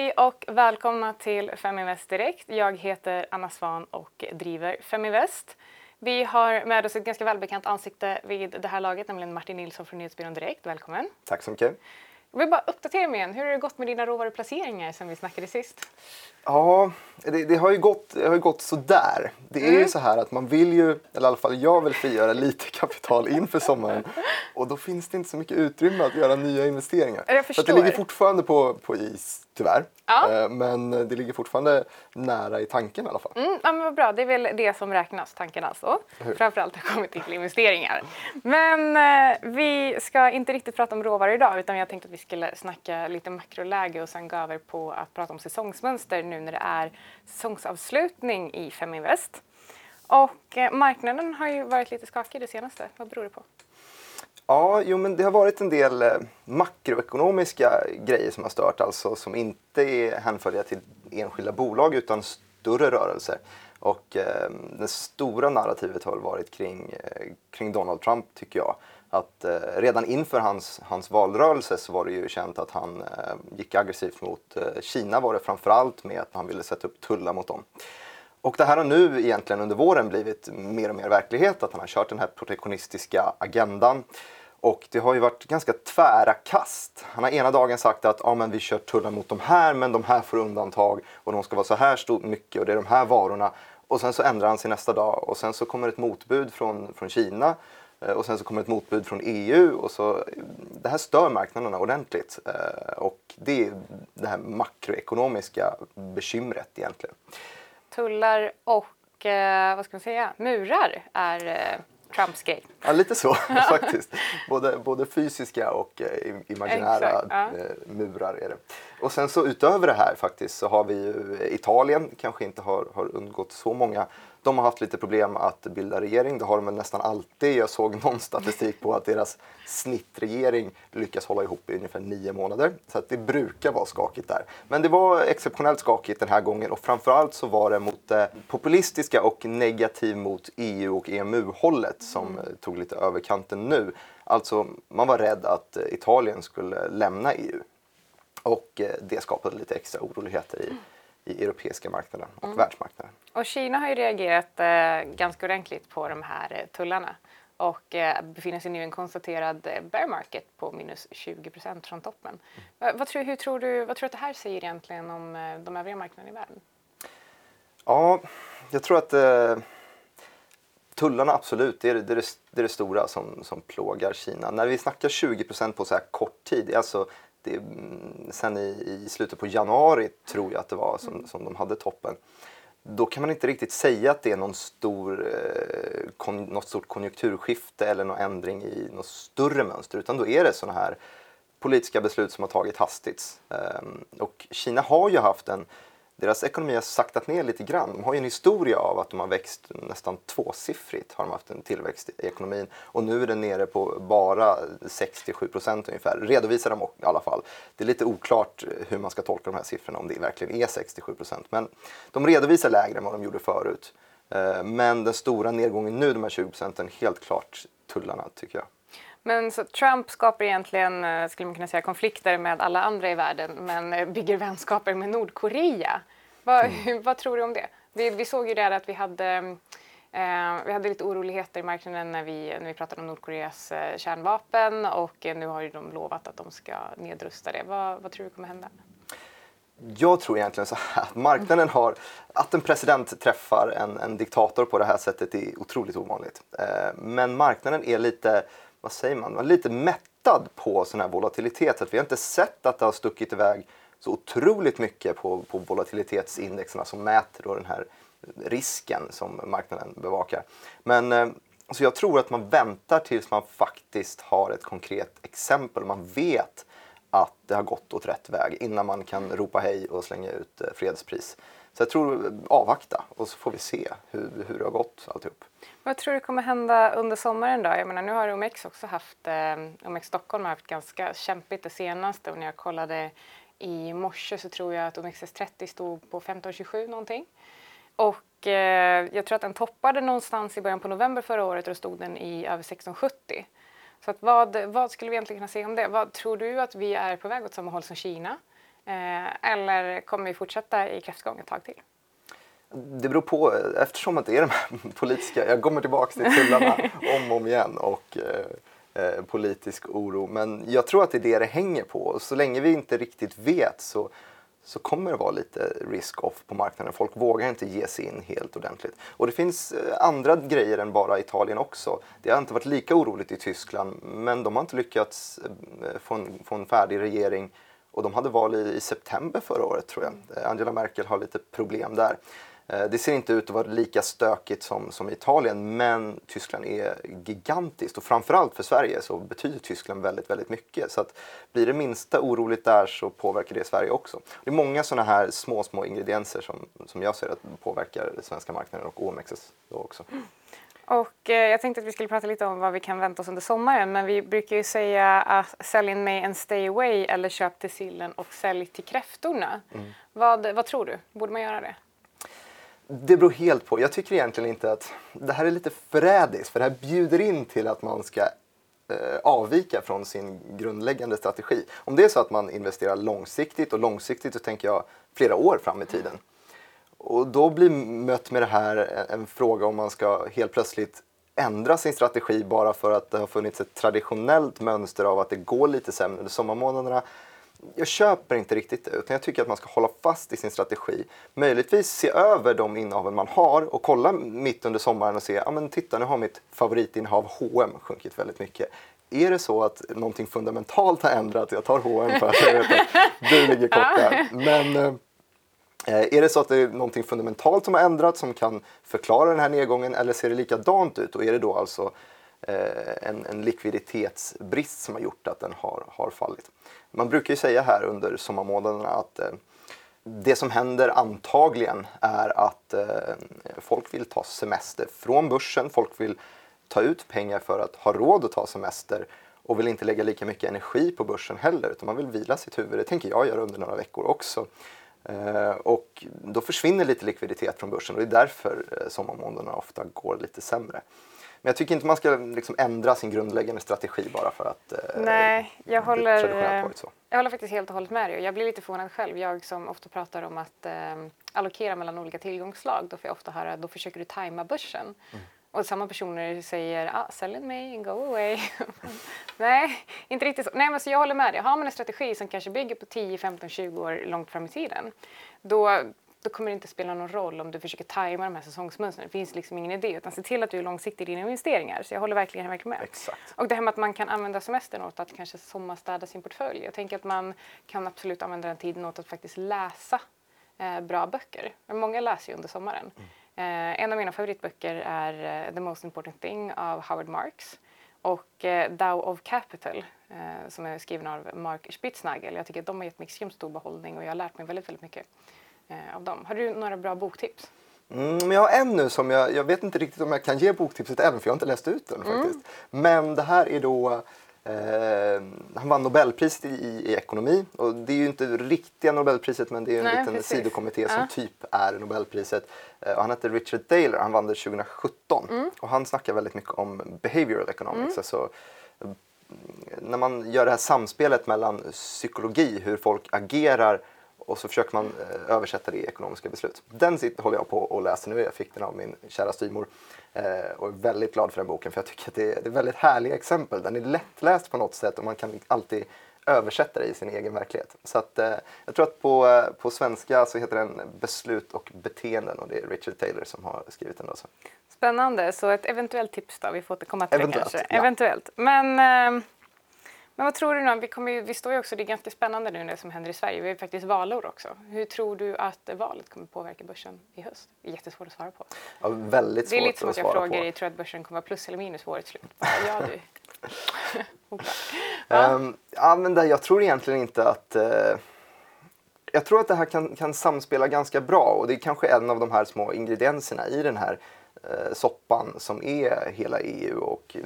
Hej och välkomna till Feminvest Direkt. Jag heter Anna Svan och driver Feminvest. Vi har med oss ett ganska välbekant ansikte vid det här laget, nämligen Martin Nilsson från Nyhetsbyrån Direkt. Välkommen! Tack så mycket! Jag vill bara uppdatera mig igen. Hur har det gått med dina råvaruplaceringar sen vi snackade sist? Ja, det, det, har ju gått, det har ju gått sådär. Det är mm. ju så här att man vill ju, eller i alla fall jag vill frigöra lite kapital inför sommaren och då finns det inte så mycket utrymme att göra nya investeringar. Jag förstår. Så det ligger fortfarande på, på is tyvärr. Ja. Eh, men det ligger fortfarande nära i tanken i alla fall. Mm, ja, men vad bra, det är väl det som räknas, tanken alltså. Framförallt har kommit till investeringar. Men eh, vi ska inte riktigt prata om råvaror idag utan jag tänkte att vi skulle snacka lite makroläge och sen gå över på att prata om säsongsmönster nu när det är säsongsavslutning i Feminvest. Och eh, marknaden har ju varit lite skakig det senaste. Vad beror det på? Ja, jo, men det har varit en del eh, makroekonomiska grejer som har stört, alltså som inte är hänförliga till enskilda bolag utan större rörelser. Och eh, det stora narrativet har varit kring, eh, kring Donald Trump, tycker jag. Att eh, redan inför hans, hans valrörelse så var det ju känt att han eh, gick aggressivt mot eh, Kina var det framförallt med att han ville sätta upp tullar mot dem. Och det här har nu egentligen under våren blivit mer och mer verklighet, att han har kört den här protektionistiska agendan. Och det har ju varit ganska tvära kast. Han har ena dagen sagt att ja, men vi kör tullar mot de här men de här får undantag och de ska vara så här stort mycket och det är de här varorna. Och sen så ändrar han sig nästa dag och sen så kommer ett motbud från, från Kina eh, och sen så kommer ett motbud från EU och så det här stör marknaderna ordentligt eh, och det är det här makroekonomiska bekymret egentligen. Tullar och eh, vad ska man säga, murar är Trumps gay. Ja, lite så faktiskt. Både, både fysiska och eh, imaginära Exakt, ja. eh, murar är det. Och sen så utöver det här faktiskt så har vi ju Italien, kanske inte har, har undgått så många de har haft lite problem att bilda regering. Det har de nästan alltid. Jag såg någon statistik på att deras snittregering lyckas hålla ihop i ungefär nio månader. Så att det brukar vara skakigt där. Men det var exceptionellt skakigt den här gången och framförallt så var det mot det populistiska och negativ mot EU och EMU-hållet som mm. tog lite överkanten nu. Alltså, man var rädd att Italien skulle lämna EU. Och eh, det skapade lite extra oroligheter i i europeiska marknaden och mm. världsmarknaden. Och Kina har ju reagerat eh, ganska ordentligt på de här eh, tullarna och eh, befinner sig nu i en konstaterad eh, bear market på minus 20 procent från toppen. Mm. Vad, tror, hur tror du, vad tror du att det här säger egentligen om eh, de övriga marknaderna i världen? Ja, jag tror att eh, tullarna absolut, det är det, det, är det, är det stora som, som plågar Kina. När vi snackar 20 procent på så här kort tid, det alltså det, mm, sen i, i, slutet på januari tror jag att det var som, mm. som de hade toppen. Då kan man inte riktigt säga att det är någon stor, eh, kon, något stort konjunkturskifte eller någon ändring i något större mönster utan då är det sådana här politiska beslut som har tagit hastigt. Um, och Kina har ju haft en deras ekonomi har saktat ner lite grann. De har ju en historia av att de har växt nästan tvåsiffrigt, har de haft en tillväxt i ekonomin. Och nu är den nere på bara 67 procent ungefär, redovisar de i alla fall. Det är lite oklart hur man ska tolka de här siffrorna, om det verkligen är 67 procent. Men de redovisar lägre än vad de gjorde förut. Eh, men den stora nedgången nu, de här 20 procenten, helt klart tullarna tycker jag. Men så Trump skapar egentligen, eh, skulle man kunna säga, konflikter med alla andra i världen men eh, bygger vänskaper med Nordkorea. Vad, mm. vad tror du om det? Vi, vi såg ju där att vi hade eh, vi hade lite oroligheter i marknaden när vi, när vi pratade om Nordkoreas eh, kärnvapen och eh, nu har ju de lovat att de ska nedrusta det. Vad, vad tror du kommer hända? Jag tror egentligen så här att marknaden har, att en president träffar en, en diktator på det här sättet är otroligt ovanligt. Eh, men marknaden är lite vad säger man, lite mättad på sån här volatilitet. Att vi har inte sett att det har stuckit iväg så otroligt mycket på, på volatilitetsindexerna som mäter då den här risken som marknaden bevakar. Men eh, så jag tror att man väntar tills man faktiskt har ett konkret exempel. Man vet att det har gått åt rätt väg innan man kan ropa hej och slänga ut eh, fredspris. Så jag tror eh, avvakta och så får vi se hur, hur det har gått alltihop. Vad tror du kommer hända under sommaren då? Jag menar nu har OMX också haft, eh, OMX Stockholm har haft ganska kämpigt det senaste och när jag kollade i morse så tror jag att OMXS30 stod på 1527 någonting. Och eh, jag tror att den toppade någonstans i början på november förra året och då stod den i över 1670. Så att vad, vad skulle vi egentligen kunna säga om det? Vad tror du att vi är på väg åt samma håll som Kina? Eh, eller kommer vi fortsätta i kräftgång ett tag till? Det beror på, eftersom att det är de här politiska, jag kommer tillbaka till tullarna om och om igen och eh, eh, politisk oro. Men jag tror att det är det det hänger på. Så länge vi inte riktigt vet så, så kommer det vara lite risk-off på marknaden. Folk vågar inte ge sig in helt ordentligt. Och det finns eh, andra grejer än bara Italien också. Det har inte varit lika oroligt i Tyskland men de har inte lyckats eh, få en, få en färdig regering och de hade val i, i september förra året tror jag. Eh, Angela Merkel har lite problem där. Det ser inte ut att vara lika stökigt som, som Italien men Tyskland är gigantiskt och framförallt för Sverige så betyder Tyskland väldigt, väldigt mycket. Så att blir det minsta oroligt där så påverkar det Sverige också. Det är många sådana här små, små ingredienser som, som jag ser att påverkar den svenska marknaden och OMXS då också. Och eh, jag tänkte att vi skulle prata lite om vad vi kan vänta oss under sommaren men vi brukar ju säga att sälj in May and stay away eller köp till sillen och sälj till kräftorna. Mm. Vad, vad tror du? Borde man göra det? Det beror helt på. Jag tycker egentligen inte att det här är lite förrädiskt för det här bjuder in till att man ska eh, avvika från sin grundläggande strategi. Om det är så att man investerar långsiktigt och långsiktigt så tänker jag flera år fram i tiden. Och då blir mött med det här eh, en fråga om man ska helt plötsligt ändra sin strategi bara för att det har funnits ett traditionellt mönster av att det går lite sämre under sommarmånaderna jag köper inte riktigt det, utan jag tycker att man ska hålla fast i sin strategi. Möjligtvis se över de innehaven man har och kolla mitt under sommaren och se, ja men titta nu har mitt favoritinnehav H&M sjunkit väldigt mycket. Är det så att någonting fundamentalt har ändrat, jag tar H&M för att jag vet att du ligger kort där. Men eh, är det så att det är någonting fundamentalt som har ändrats som kan förklara den här nedgången eller ser det likadant ut och är det då alltså Eh, en, en likviditetsbrist som har gjort att den har, har fallit? Man brukar ju säga här under sommarmånaderna att eh, det som händer antagligen är att eh, folk vill ta semester från börsen. Folk vill ta ut pengar för att ha råd att ta semester och vill inte lägga lika mycket energi på börsen heller utan man vill vila sitt huvud. Det tänker jag göra under några veckor också. Och då försvinner lite likviditet från börsen och det är därför sommarmånaderna ofta går lite sämre. Men jag tycker inte man ska liksom ändra sin grundläggande strategi bara för att eh, Nej, jag håller, jag håller faktiskt helt och hållet med dig. Jag blir lite förvånad själv. Jag som ofta pratar om att eh, allokera mellan olika tillgångsslag, då får jag ofta höra då försöker du tajma börsen. Mm. Och samma personer säger ah, sell in me and go away. Nej, inte riktigt så. Nej, men så jag håller med dig. Har man en strategi som kanske bygger på 10, 15, 20 år långt fram i tiden, då då kommer det inte spela någon roll om du försöker tajma de här säsongsmönstren. Det finns liksom ingen idé utan se till att du är långsiktig i dina investeringar. Så jag håller verkligen, verkligen med. Exakt. Och det här med att man kan använda semestern åt att kanske sommarstäda sin portfölj. Jag tänker att man kan absolut använda den tiden åt att faktiskt läsa eh, bra böcker. Många läser ju under sommaren. Mm. Eh, en av mina favoritböcker är uh, The Most Important Thing av Howard Marks och eh, Dow of Capital eh, som är skriven av Mark Spitznagel. Jag tycker att de har gett mig extremt stor behållning och jag har lärt mig väldigt, väldigt mycket eh, av dem. Har du några bra boktips? Mm, jag har en nu som jag, jag vet inte riktigt om jag kan ge boktipset även för jag har inte läst ut den mm. faktiskt. Men det här är då Eh, han vann Nobelpriset i, i, ekonomi och det är ju inte riktiga Nobelpriset men det är en Nej, liten precis. sidokommitté som ja. typ är Nobelpriset. Eh, och han heter Richard Thaler, han vann det 2017 mm. och han snackar väldigt mycket om behavioral economics, mm. alltså när man gör det här samspelet mellan psykologi, hur folk agerar och så försöker man eh, översätta det i ekonomiska beslut. Den sitter, håller jag på och läser nu. Jag fick den av min kära styvmor eh, och är väldigt glad för den boken för jag tycker att det är, det är väldigt härliga exempel. Den är lättläst på något sätt och man kan alltid översätta det i sin egen verklighet. Så att, eh, jag tror att på, på svenska så heter den Beslut och beteenden och det är Richard Taylor som har skrivit den. Då, så. Spännande, så ett eventuellt tips då, vi får återkomma till Eventuellt, det kanske. Ja. Eventuellt. Men eh, men vad tror du nu? Vi, kommer vi står ju också, det är ganska spännande nu det som händer i Sverige. Vi har faktiskt valår också. Hur tror du att valet kommer påverka börsen i höst? Det är jättesvårt att svara på. Ja, väldigt svårt Det är lite som att, att jag frågar dig, tror att börsen kommer vara plus eller minus för årets slut? Ja, du. ja. Um, ja, men det, jag tror egentligen inte att uh, jag tror att det här kan, kan samspela ganska bra och det är kanske en av de här små ingredienserna i den här Eh, soppan som är hela EU och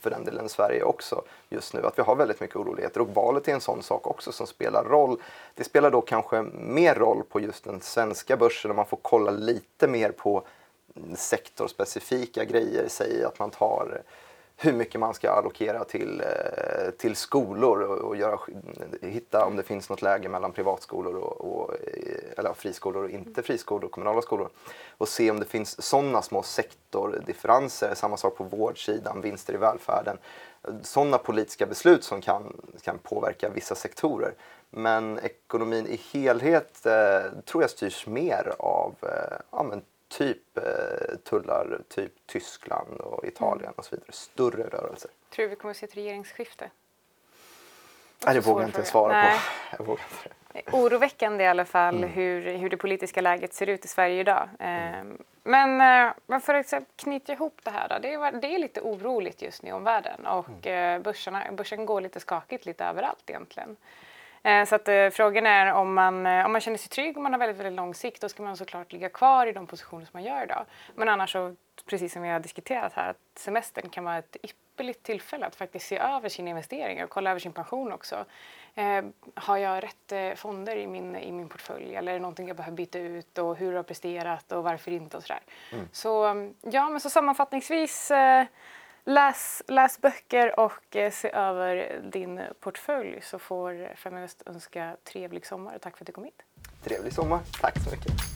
för den delen Sverige också just nu. Att vi har väldigt mycket oroligheter och valet är en sån sak också som spelar roll. Det spelar då kanske mer roll på just den svenska börsen om man får kolla lite mer på sektorspecifika grejer. Säg att man tar hur mycket man ska allokera till, eh, till skolor och, och göra, hitta om det finns något läge mellan privatskolor och, och eh, eller friskolor och inte friskolor och kommunala skolor. Och se om det finns sådana små sektordifferenser, samma sak på vårdsidan, vinster i välfärden. Sådana politiska beslut som kan, kan påverka vissa sektorer. Men ekonomin i helhet eh, tror jag styrs mer av eh, ja, men typ eh, tullar, typ Tyskland och Italien mm. och så vidare. Större rörelser. Tror du vi kommer att se ett regeringsskifte? Nej, det vågar jag inte svara Nej. på. Jag vågar inte oroväckande i alla fall mm. hur, hur det politiska läget ser ut i Sverige idag. Mm. Men, eh, men för att knyta ihop det här då, det är, det är lite oroligt just nu i omvärlden och mm. Eh, börserna, börsen går lite skakigt lite överallt egentligen. Eh, så att frågan är om man, om man känner sig trygg och man har väldigt, väldigt lång sikt då ska man såklart ligga kvar i de positioner som man gör idag. Men annars så, precis som vi har diskuterat här, att semestern kan vara ett ypperligt tillfälle att faktiskt se över sina investeringar och kolla över sin pension också. Eh, har jag rätt eh, fonder i min, i min portfölj eller är det någonting jag behöver byta ut och hur har jag presterat och varför inte och sådär. Mm. Så ja, men så sammanfattningsvis eh, läs, läs böcker och eh, se över din portfölj så får Feminist önska trevlig sommar och tack för att du kom hit. Trevlig sommar, tack så mycket.